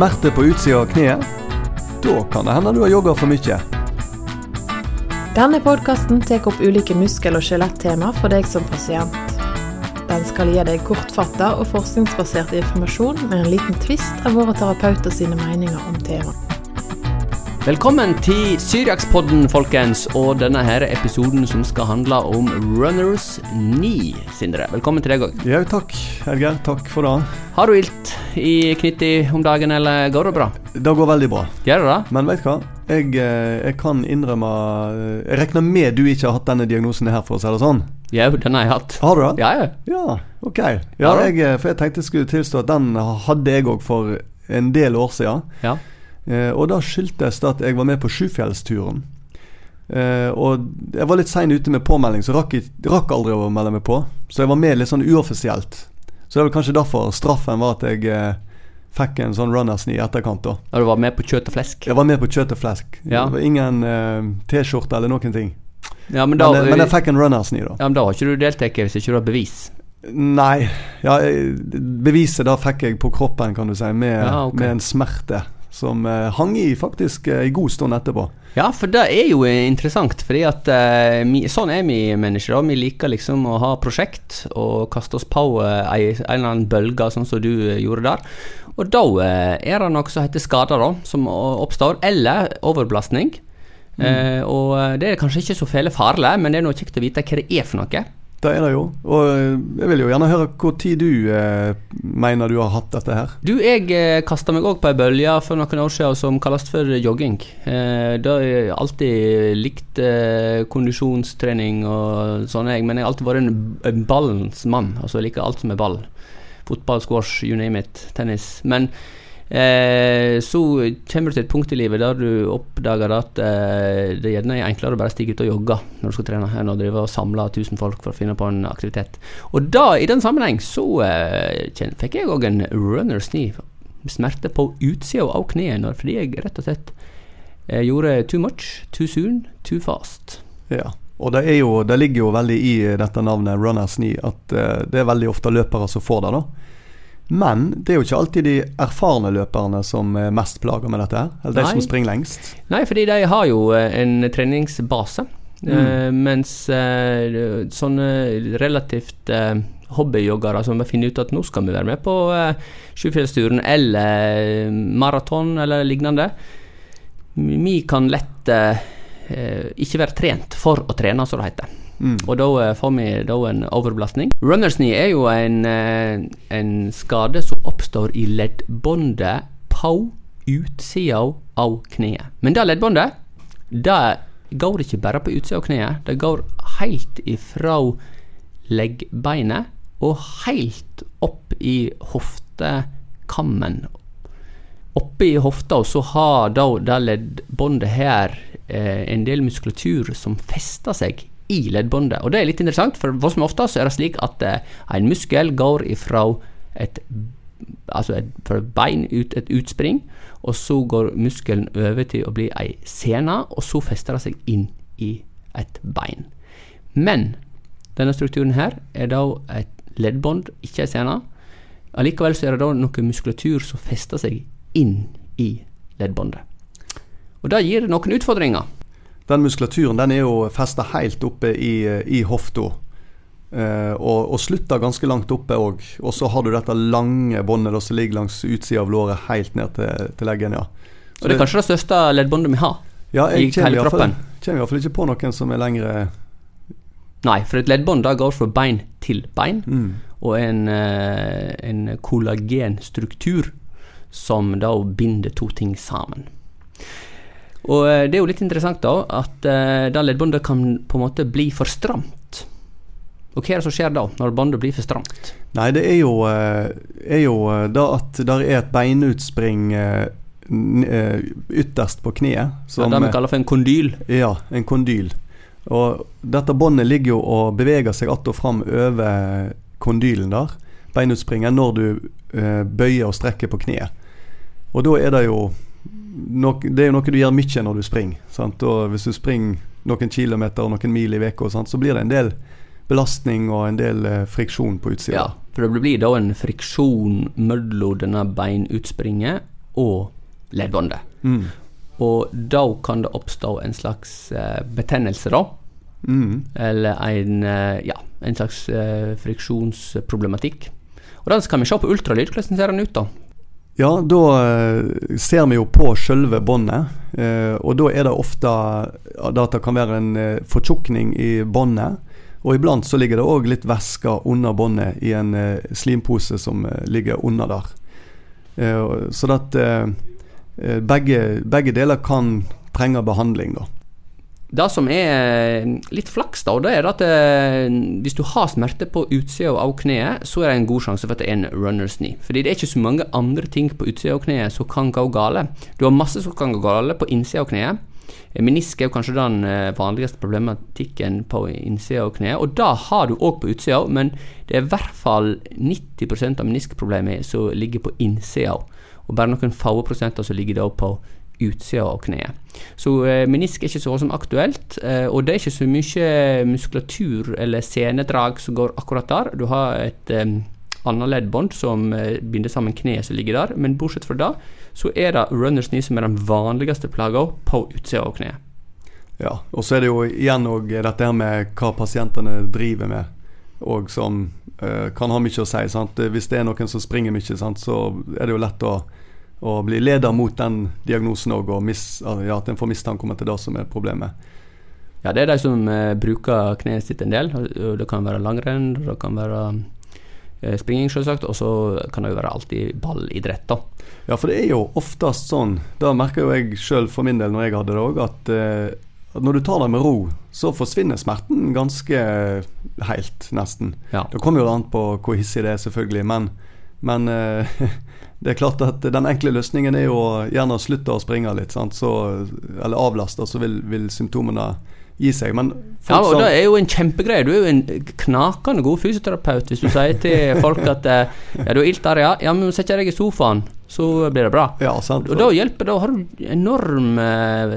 Smerte på utsida av kneet? Da kan det hende du har jogga for mye. Denne podkasten tar opp ulike muskel- og skjelettema for deg som pasient. Den skal gi deg kortfatta og forskningsbasert informasjon med en liten tvist av våre terapeuter sine meninger om temaet. Velkommen til Syriakspodden, folkens, og denne her episoden som skal handle om runners 9. Sindre, velkommen til deg òg. Ja, takk, Helge. Takk for det. Har du ilt i knyttet om dagen, eller går det bra? Det går veldig bra. Gjør det det? Men vet du hva? Jeg, eh, jeg kan innrømme eh, Jeg regner med du ikke har hatt denne diagnosen her, for å si det sånn. Jau, den har jeg hatt. Har du det? Ja, ja. Ja, ok. Ja, jeg, eh, for jeg tenkte jeg skulle tilstå at den hadde jeg òg for en del år siden. ja. Eh, og da skyldtes det at jeg var med på Sjufjellsturen. Uh, og jeg var litt sein ute med påmelding, så rakk, jeg, rakk aldri å melde meg på. Så jeg var med litt sånn uoffisielt. Så det er vel kanskje derfor straffen var at jeg uh, fikk en sånn runners-knee i etterkant. da Har du var med på kjøtt og flesk? Jeg var med på kjøtt og flesk. Ja. Det var ingen uh, T-skjorte eller noen ting. Ja, men da, Men, jeg, men jeg fikk en runners-knee, da. ja, men da har ikke du deltatt hvis ikke du har bevis. Nei. Ja, beviset da fikk jeg på kroppen, kan du si, med, Ja, okay. med en smerte som eh, hang i faktisk eh, en god stund etterpå. Ja, for det er jo eh, interessant, fordi at eh, mi, sånn er vi mennesker. da Vi liker liksom å ha prosjekt og kaste oss på eh, en eller annen bølge, sånn som du eh, gjorde der. Og da eh, er det noe som heter skader, da, som oppstår, eller overbelastning. Eh, og eh, det er kanskje ikke så fæle farlig, men det er noe kjekt å vite hva det er for noe. Det er det jo. Og eh, jeg vil jo gjerne høre hvor tid du eh, mener du har hatt dette her. Du, jeg eh, kasta meg òg på ei bølge for noen år siden som kalles for jogging. Eh, da har jeg alltid likt eh, kondisjonstrening og sånn, jeg, men jeg har alltid vært en, en ballens mann. Altså jeg liker alt som er ball. Fotball, squash, you name it. Tennis. Men så kommer du til et punkt i livet der du oppdager at eh, det gjerne er enklere å bare stige ut og jogge når du skal trene, enn å drive og samle 1000 folk for å finne på en aktivitet. Og da, i den sammenheng, så eh, fikk jeg òg en runners knee. Smerte på utsida av kneet fordi jeg rett og slett eh, gjorde too much, too soon, too fast. Ja. Og det, jo, det ligger jo veldig i dette navnet runners knee at eh, det er veldig ofte løpere som får det. da. Men det er jo ikke alltid de erfarne løperne som er mest plaga med dette. her, Eller de Nei. som springer lengst. Nei, fordi de har jo eh, en treningsbase. Eh, mens eh, sånne relativt eh, hobbyjoggere som finner ut at nå skal vi være med på eh, Sjufjellsturen eller maraton eller lignende, vi kan lett eh, eh, ikke være trent for å trene, som det heter. Mm. Og da eh, får vi da en overbelastning. Runners knee er jo en, eh, en skade som oppstår i leddbåndet på utsida av kneet. Men det leddbåndet, det går ikke bare på utsida av kneet. Det går helt ifra leggbeinet og helt opp i hoftekammen. Oppe i hofta så har da det leddbåndet her eh, en del muskulatur som fester seg i leddbåndet. Og det er litt interessant, for hva som ofte så er det slik at eh, en muskel går ifra et altså et, fra bein ut et utspring, og så går muskelen over til å bli ei sene, og så fester det seg inn i et bein. Men denne strukturen her er da et leddbånd, ikke ei sene. Allikevel så er det da noe muskulatur som fester seg inn i leddbåndet. Og det gir noen utfordringer. Den muskulaturen den er jo festa helt oppe i, i hofta. Eh, og, og slutter ganske langt oppe òg. Og så har du dette lange båndet som ligger langs utsida av låret helt ned til, til leggen. ja. Så Og det er kanskje det største leddbåndet vi har. ja, jeg i hele hvert fall- kommer iallfall ikke på noen som er lengre Nei, for et leddbånd da går fra bein til bein, mm. og en, eh, en kollagenstruktur som da binder to ting sammen. Og eh, det er jo litt interessant da, at eh, det leddbåndet kan på en måte bli for stramt. Og hva er det som skjer da, når båndet blir for stramt? Nei, det er jo, eh, er jo da at det er et beinutspring ytterst på kneet. Ja, Som, det vi kaller for en kondyl. Ja, en kondyl. Og dette båndet ligger jo og beveger seg att og fram over kondylen der, beinutspringen, når du bøyer og strekker på kneet. Og da er det jo Det er jo noe du gjør mye når du springer. Sant? Og hvis du springer noen kilometer og noen mil i uka, så blir det en del belastning og en del eh, friksjon på utsida. Ja, for det blir da en friksjon mellom denne beinutspringet og leddbåndet. Mm. Og da kan det oppstå en slags eh, betennelse, da. Mm. Eller en, eh, ja, en slags friksjonsproblematikk. Og da kan vi se på ultralyd. Hvordan ser den ut, da? Ja, da eh, ser vi jo på selve båndet. Eh, og da er det ofte at det kan være en eh, fortjukning i båndet. Og iblant så ligger det òg litt væske under båndet i en slimpose som ligger under der. Så at begge, begge deler kan trenge behandling, da. Det som er litt flaks, da, det er at eh, hvis du har smerte på utsida av kneet, så er det en god sjanse for at det er en runners knee. Fordi det er ikke så mange andre ting på utsida av kneet som kan gå gale. Du har masse som kan gå gale på innsida av kneet. Eh, Menisk er jo kanskje den eh, vanligste problematikken på innsida av kneet, og det har du òg på utsida, men det er i hvert fall 90% av meniskproblemet som ligger på innsida, og bare noen få prosenter som ligger da på utsida av kneet. Så eh, menisk er ikke så som aktuelt, eh, og det er ikke så mye muskulatur eller senedrag som går akkurat der. Du har et eh, annet leddbånd som eh, binder sammen kneet som ligger der, men bortsett fra det, så er det runners knee som er den vanligste plaga på utsida av kneet. Ja, og så er det jo igjen òg dette her med hva pasientene driver med, og som eh, kan ha mye å si. Sant? Hvis det er noen som springer mye, sant, så er det jo lett å, å bli leder mot den diagnosen òg, og mis, ja, at en får mistanke om at det er det som er problemet. Ja, det er de som eh, bruker kneet sitt en del. Det kan være langrenn, det kan være eh, springing, selvsagt, og så kan det jo være alltid ballidrett, da. Ja, for det er jo oftest sånn, det merker jo jeg sjøl for min del når jeg hadde det òg, at, eh, at når du tar det med ro, så forsvinner smerten ganske helt, nesten. Ja. Det kommer jo an på hvor hissig det er, selvfølgelig, men, men eh, det er klart at den enkle løsningen er jo gjerne å slutte å springe litt, sant? Så, eller avlaste, så vil, vil symptomene gi seg. Men Ja, og det er jo en kjempegreie. Du er jo en knakende god fysioterapeut hvis du sier til folk at eh, ja, du er ilt der, ja. ja, men sett deg i sofaen, så blir det bra. ja, sant? Og da hjelper da har du enorm eh,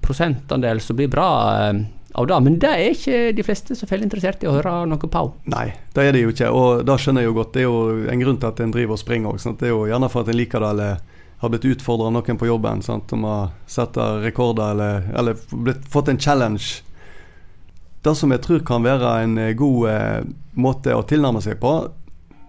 prosentandel som blir bra eh, av det. Men det er ikke de fleste så veldig interessert i å høre noe på. Nei, det er det jo ikke. Og det skjønner jeg jo godt. Det er jo en grunn til at en driver og springer òg. Det er jo gjerne for at en liker det, eller har blitt utfordra noen på jobben. Sant? Om å sette rekorder, eller, eller blitt, fått en challenge. Det som jeg tror kan være en eh, god eh, måte å tilnærme seg på,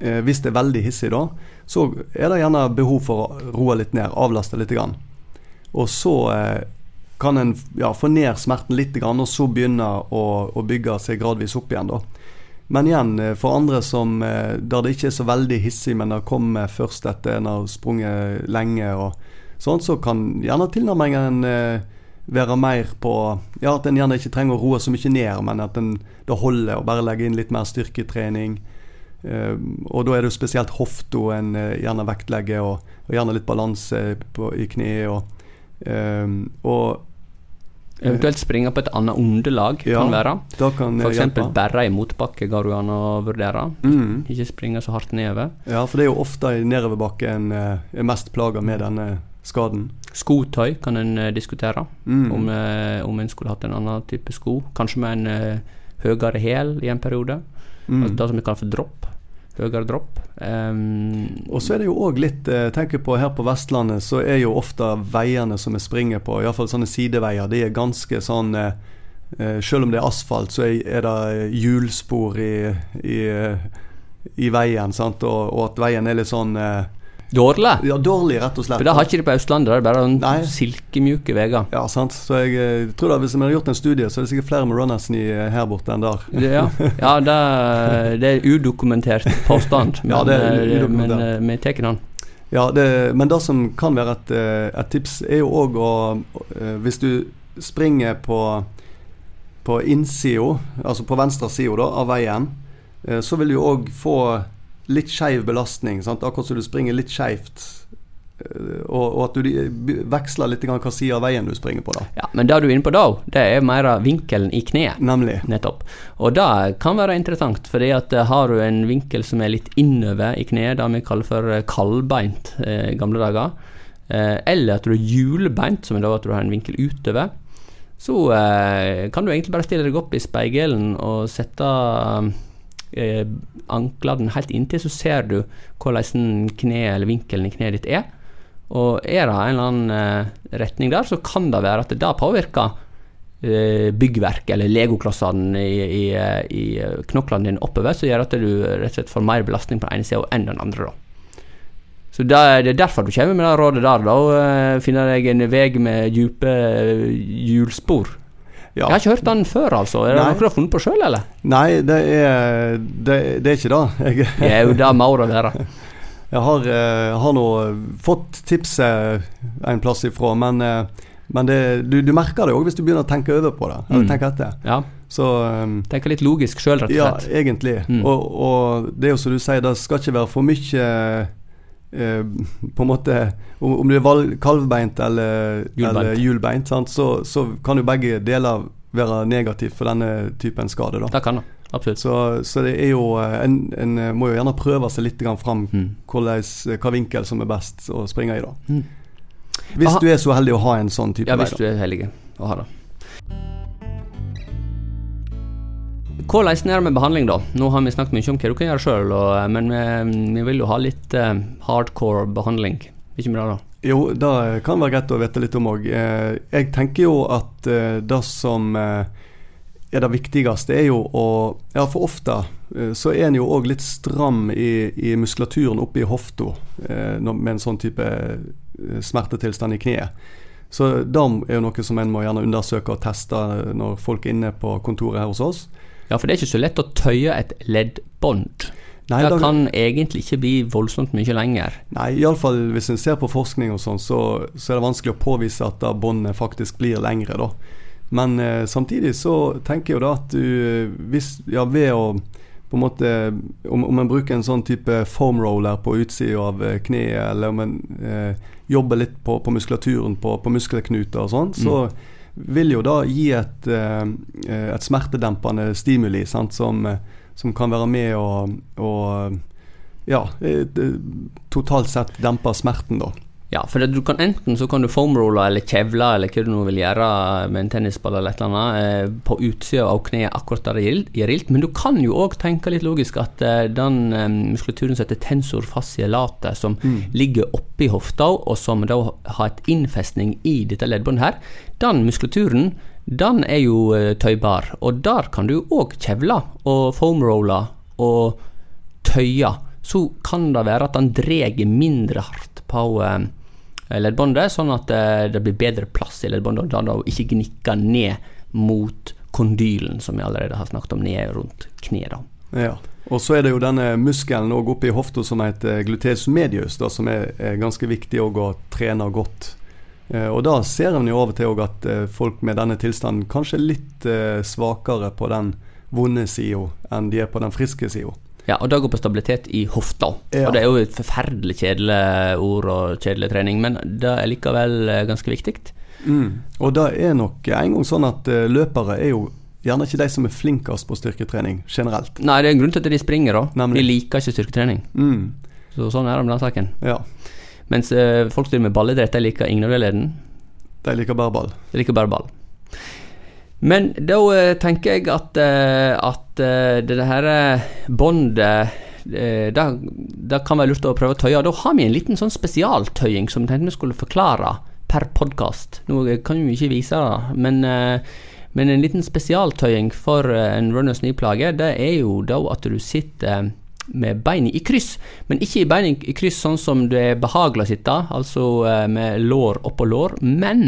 eh, hvis det er veldig hissig da, så er det gjerne behov for å roe litt ned, avlaste litt. Grann. Og så eh, kan en ja, få ned smerten litt, og så begynne å, å bygge seg gradvis opp igjen. da. Men igjen, eh, for andre som eh, der det ikke er så veldig hissig, men det kommer først etter en har sprunget lenge, og sånn, så kan gjerne tilnærmingen eh, være mer på Ja, at en gjerne ikke trenger å roe så mye ned, men at en, det holder å bare legge inn litt mer styrketrening. Og da er det jo spesielt hofta en gjerne vektlegger, og, og gjerne litt balanse på, i kneet. Og, og Eventuelt springe på et annet underlag, Ja, kan være. kan For eksempel bare i motbakke går det an å vurdere. Mm. Ikke springe så hardt nedover. Ja, for det er jo ofte i nedoverbakke en eh, er mest plaga med denne skaden. Skotøy kan en eh, diskutere. Mm. Om, eh, om en skulle hatt en annen type sko. Kanskje med en eh, høyere hæl i en periode. Mm. Altså det som vi kaller for dropp. Høyere dropp. Um, Og så er det jo òg litt eh, tenker på Her på Vestlandet så er jo ofte veiene som vi springer på, iallfall sånne sideveier, de er ganske sånn eh, eh, Selv om det er asfalt, så er, det hjulspor i, i, eh, i veien, sant? Og, og at veien er litt sånn dårlig. Ja, dårlig, rett og slett. For det har ikke de på Østlandet. Det er bare Nei. silkemjuke veier. Ja, sant. Så jeg jeg tror da hvis vi hadde gjort en studie, så er det sikkert flere med Runnersen eh, her borte enn der. Ja, ja det, det er udokumentert påstand, men, Ja, det er eh, men eh, vi tar den. Ja, det, men det som kan være et, eh, et tips, er jo òg å eh, Hvis du springer på, på innsida, altså på venstre side av veien, eh, så vil du òg få litt skeiv belastning. Sant? Akkurat som du springer litt skeivt. eh, Og, og at du veksler litt hva side av veien du springer på, da. Ja, men det du er inne på da, det er mer vinkelen i kneet. Nemlig. Nettopp. Og det kan være interessant, fordi at eh, har du en vinkel som er litt innover i kneet, det vi kaller for eh, kaldbeint eh, gamle dager, eh, eller at du er hjulbeint, som er da at du har en vinkel utover, så eh, kan du egentlig bare stille deg opp i speilet og sette eh, anklene helt inntil, så ser du hvordan kneet eller vinkelen i kneet ditt er. Og er det en eller annen eh, retning der, så kan det være at det da påvirker eh, byggverk eller legoklossene i, i, eh, i eh, knoklene dine oppover, som gjør at du rett og slett får mer belastning på den ene sida enn den andre. da. Så det er, er derfor du kommer med det rådet der, da. Eh, finner deg en vei med dype hjulspor. Ja. Jeg har ikke hørt den før, altså. Er det Nei. noe du har funnet på sjøl, eller? Nei, det er, det, det er ikke det. Jeg, Jo, det må det være. jeg har, eh, har nå fått tipset en plass ifra, men, eh, men det, du, du merker det òg hvis du begynner å tenke over på det. Eller Mm. tenke etter. Ja. Så um, Tenker litt logisk sjøl, rett og slett. Ja, egentlig. Mm. Og, og det er jo som du sier, det skal ikke være for mye eh, På en måte Om, om du er kalvbeint eller Hjulbeint. så, så kan jo begge deler være negativt for denne typen skade. Da. Det kan det. Absolutt. Så, så det er jo eh, en, en eh, må jo gjerne prøve seg litt fram Mm. hvilken vinkel som er best å springe i. da Mm. Hvis Aha. du er så heldig å ha en sånn type Ja, vei. hvis du er heldig å ha det. Hvordan med behandling, da? Nå har vi snakket mye om hva du kan gjøre sjøl, men vi, vi vil jo ha litt eh, hardcore behandling. Ikke bra, da? Jo, det kan være greit å vite litt om òg. Eh, jeg tenker jo at eh, det som eh, er det viktigste, er jo å Ja, for ofte eh, så er en jo òg litt stram i, i muskulaturen oppe i hofta eh, med en sånn type eh, smertetilstand i kneet. Så det er jo noe som en må gjerne undersøke og teste når folk er inne på kontoret her hos oss. Ja, for det er ikke så lett å tøye et leddbånd. Nei, det da- kan egentlig ikke bli voldsomt mye lenger. Nei, iallfall hvis en ser på forskning og sånn, så, så er det vanskelig å påvise at da båndet faktisk blir lengre, da. Men eh, samtidig så tenker jeg jo da at du eh, hvis, ja, ved å på en måte Om, om en bruker en sånn type foam roller på utsida av eh, kneet, eller om en eh, jobber litt på, på muskulaturen på, på muskelknuter og sånn, så vil jo da gi et, eh, et smertedempende stimuli sant, som, som kan være med å, å ja, eh, totalt sett dempe smerten, da. Ja, for det, du kan enten så kan du foamrolle eller kjevle eller hva du nå vil gjøre med en tennisball eller et eller annet eh, på utsida av kneet akkurat der det gjør ilt, men du kan jo òg tenke litt logisk at eh, den eh, muskulaturen som heter tensor fascielate, som ligger oppi hofta, og som da har et innfestning i dette leddbåndet her, den muskulaturen den er jo tøybar, og der kan du òg kjevle og foamrolle og tøye. Så kan det være at den drar mindre hardt på eh, leddbåndet, sånn at eh, det blir bedre plass i leddbåndet, og da det ikke gnikker ned mot kondylen, som vi allerede har snakket om, ned rundt kneet. Ja. Og så er det jo denne muskelen oppe i hofta som heter gluteus medius, da, som er, ganske viktig å trene godt. Eh, og da ser en jo og til at eh, folk med denne tilstanden kanskje er litt svakere på den vonde sida enn de er på den friske sida. Ja, og det går på stabilitet i hofta. Ja. Og det er jo et forferdelig kjedelig ord og kjedelig trening, men det er likevel eh, ganske viktig. Mm. Og det er nok en gang sånn at eh, løpere er jo gjerne ikke de som er flinkest på styrketrening generelt. Nei, det er en grunn til at de springer, da. Nemlig. De liker ikke styrketrening. Mm. Så sånn er det med den saken. Ja. Mens eh, folk som driver med ballidrett, de liker ingen av delene. De liker bare ball. De liker bare ball. Men da eh, tenker jeg at, eh, at eh, det her eh, båndet uh, det, det kan være lurt å prøve å tøye. Da har vi en liten sånn spesialtøying som jeg tenkte vi skulle forklare per podkast. Nå kan vi ikke vise det, men, uh, men en liten spesialtøying for eh, en runners knee-plage, det er jo da at du sitter med beina i kryss, men ikke i beina i kryss sånn som det er behagelig å sitte, altså eh, med lår oppå lår, men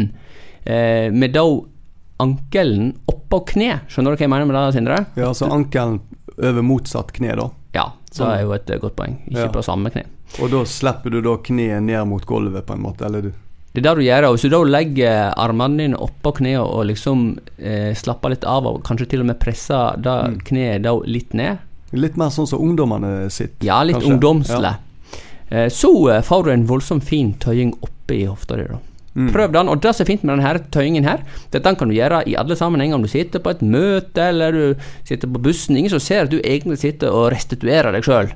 eh, med da ankelen oppå kne. Skjønner du hva jeg mener med det, Sindre? Ja, altså ankelen over motsatt kne, da. Ja, så er jo et eh, godt poeng. Ikke Ja. på samme kne. Og da slipper du da kneet ned mot gulvet, på en måte. Eller du Det er det du gjør. Hvis du da legger armene dine oppå kneet og liksom eh, slapper litt av, og kanskje til og med presser da Mm. kneet da litt ned, Litt mer sånn som ungdommene sitt. ja, litt kanskje. ungdomslig, eh, så eh, får du en voldsomt fin tøying oppi hofta di. da. Mm. Prøv den. Og det som er fint med denne tøyingen her, det er at den kan du gjøre i alle sammenhenger. Om du sitter på et møte, eller du sitter på bussen. Ingen som ser at du egentlig sitter og restituerer deg sjøl.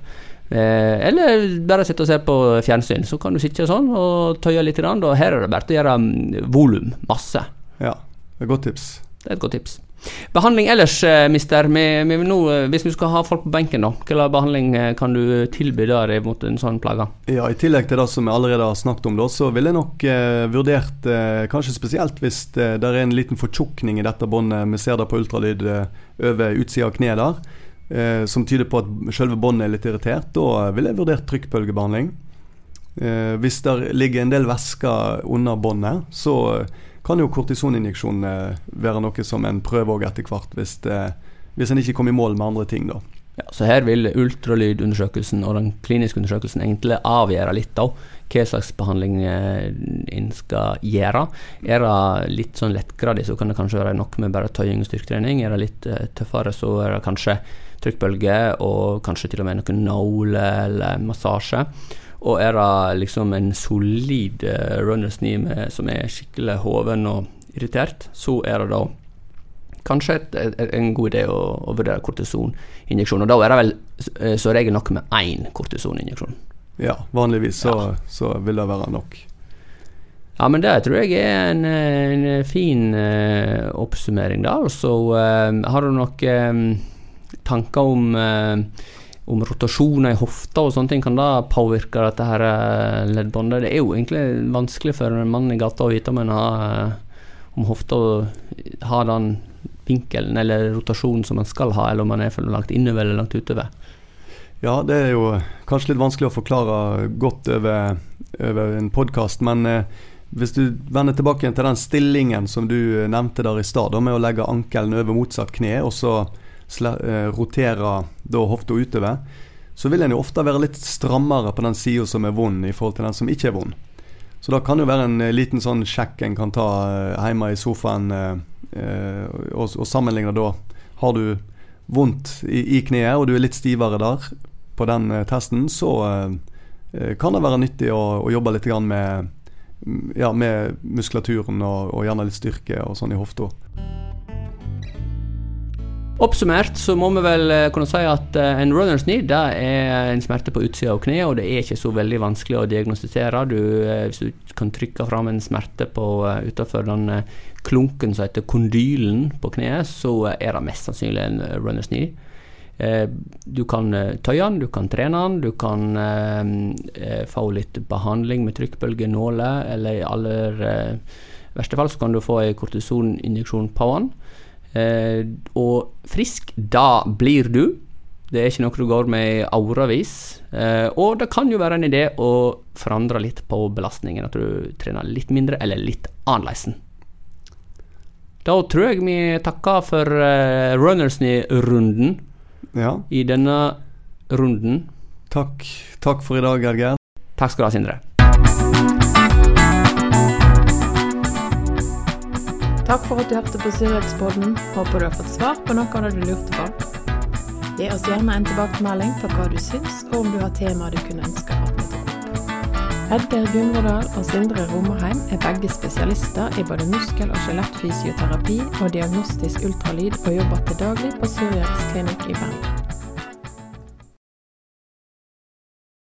Eh, eller bare sitte og se på fjernsyn. Så kan du sitte sånn og tøye litt. Og her er det bare til å gjøre mm, volum. Masse. Ja, det er et godt tips. Det er et godt tips. Behandling ellers, eh, mister. Vi, vi, nå, eh, hvis vi skal ha folk på benken, da, hvilken behandling eh, kan du tilby der mot en sånn plage? Ja, I tillegg til det som vi allerede har snakket om, da, så ville jeg nok eh, vurdert eh, Kanskje spesielt hvis det, er en liten fortjukning i dette båndet. Vi ser det på ultralyd eh, over utsida av kneet der. som tyder på at selve båndet er litt irritert. Da ville jeg vurdert trykkbølgebehandling. hvis det ligger en del væske under båndet, så kan jo kortisoninjeksjon eh, være noe som en prøver òg etter hvert, hvis, det, hvis en ikke kommer i mål med andre ting. da. Ja, så her vil ultralydundersøkelsen og den kliniske undersøkelsen egentlig avgjøre litt da, hva slags behandling eh, en skal gjøre. Er det litt sånn lettgradig, så kan det kanskje være nok med bare tøying og styrketrening. Er det litt tøffere, så er det kanskje trykkbølge og kanskje til og med noen nåler eller massasje. Og er det liksom en solid uh, runners knee som er skikkelig hoven og irritert, så er det da kanskje et, et, en god idé å, å vurdere kortisoninjeksjon. Og da er det vel som så regel nok med én kortisoninjeksjon. Ja, vanligvis så, ja. så, vil det være nok. Ja, men det tror jeg er en, en fin uh, oppsummering, da. Så uh, har du noen tanker om om rotasjoner i hofta og sånne ting, kan da påvirke dette her eh, leddbåndet? Det er jo egentlig vanskelig for en mann i gata å vite om, har, eh, om hofta har den vinkelen eller rotasjonen som man skal ha, eller om man er for langt innover eller langt utover. Ja, det er jo kanskje litt vanskelig å forklare godt over, over en podkast, men eh, hvis du vender tilbake til den stillingen som du nevnte der i stad, med å legge ankelen over motsatt kne, og så Eh, roterer da hofta utover, så vil en jo ofte være litt strammere på den sida som er vond, i forhold til den som ikke er vond. Så da kan jo være en eh, liten sånn sjekk en kan ta eh, hjemme i sofaen og, sammenligne da. Har du vondt i, kneet og du er litt stivere der på den testen, så kan det være nyttig å jobbe litt med, ja, med muskulaturen og, og gjerne litt styrke og sånn i hofta. Oppsummert så må vi vel eh, kunne si at eh, en runners knee det er en smerte på utsida av kneet, og det er ikke så veldig vanskelig å diagnostisere. Du, eh, hvis du kan trykke fram en smerte på, utenfor den klunken som heter kondylen på kneet, så er det mest sannsynlig en runners knee. Du kan tøye den, du kan trene den, du kan få litt behandling med trykkbølgenåler, eller i aller verste fall så kan du få en kortisoninjeksjon på den. Eh, og frisk, da blir du. Det er ikke noe du går med i årevis. Eh, og det kan jo være en idé å forandre litt på belastningen. At du trener litt mindre eller litt annerledes. Da tror jeg vi takker for eh, Runners-runden ja. i denne runden. Takk. Takk for i dag, Gerger. Takk skal du ha, Sindre. Takk for at du hørte på Syriakspodden. Håper du har fått svar på noe av det du lurte på. Gi oss gjerne en tilbakemelding på hva du syns, og om du har temaer du kunne ønske vi tok opp. Edgar Gunvordal og Sindre Romerheim er begge spesialister i både muskel- og skjelettfysioterapi og diagnostisk ultralyd, og jobber til daglig på Syriaks klinikk i Bergen.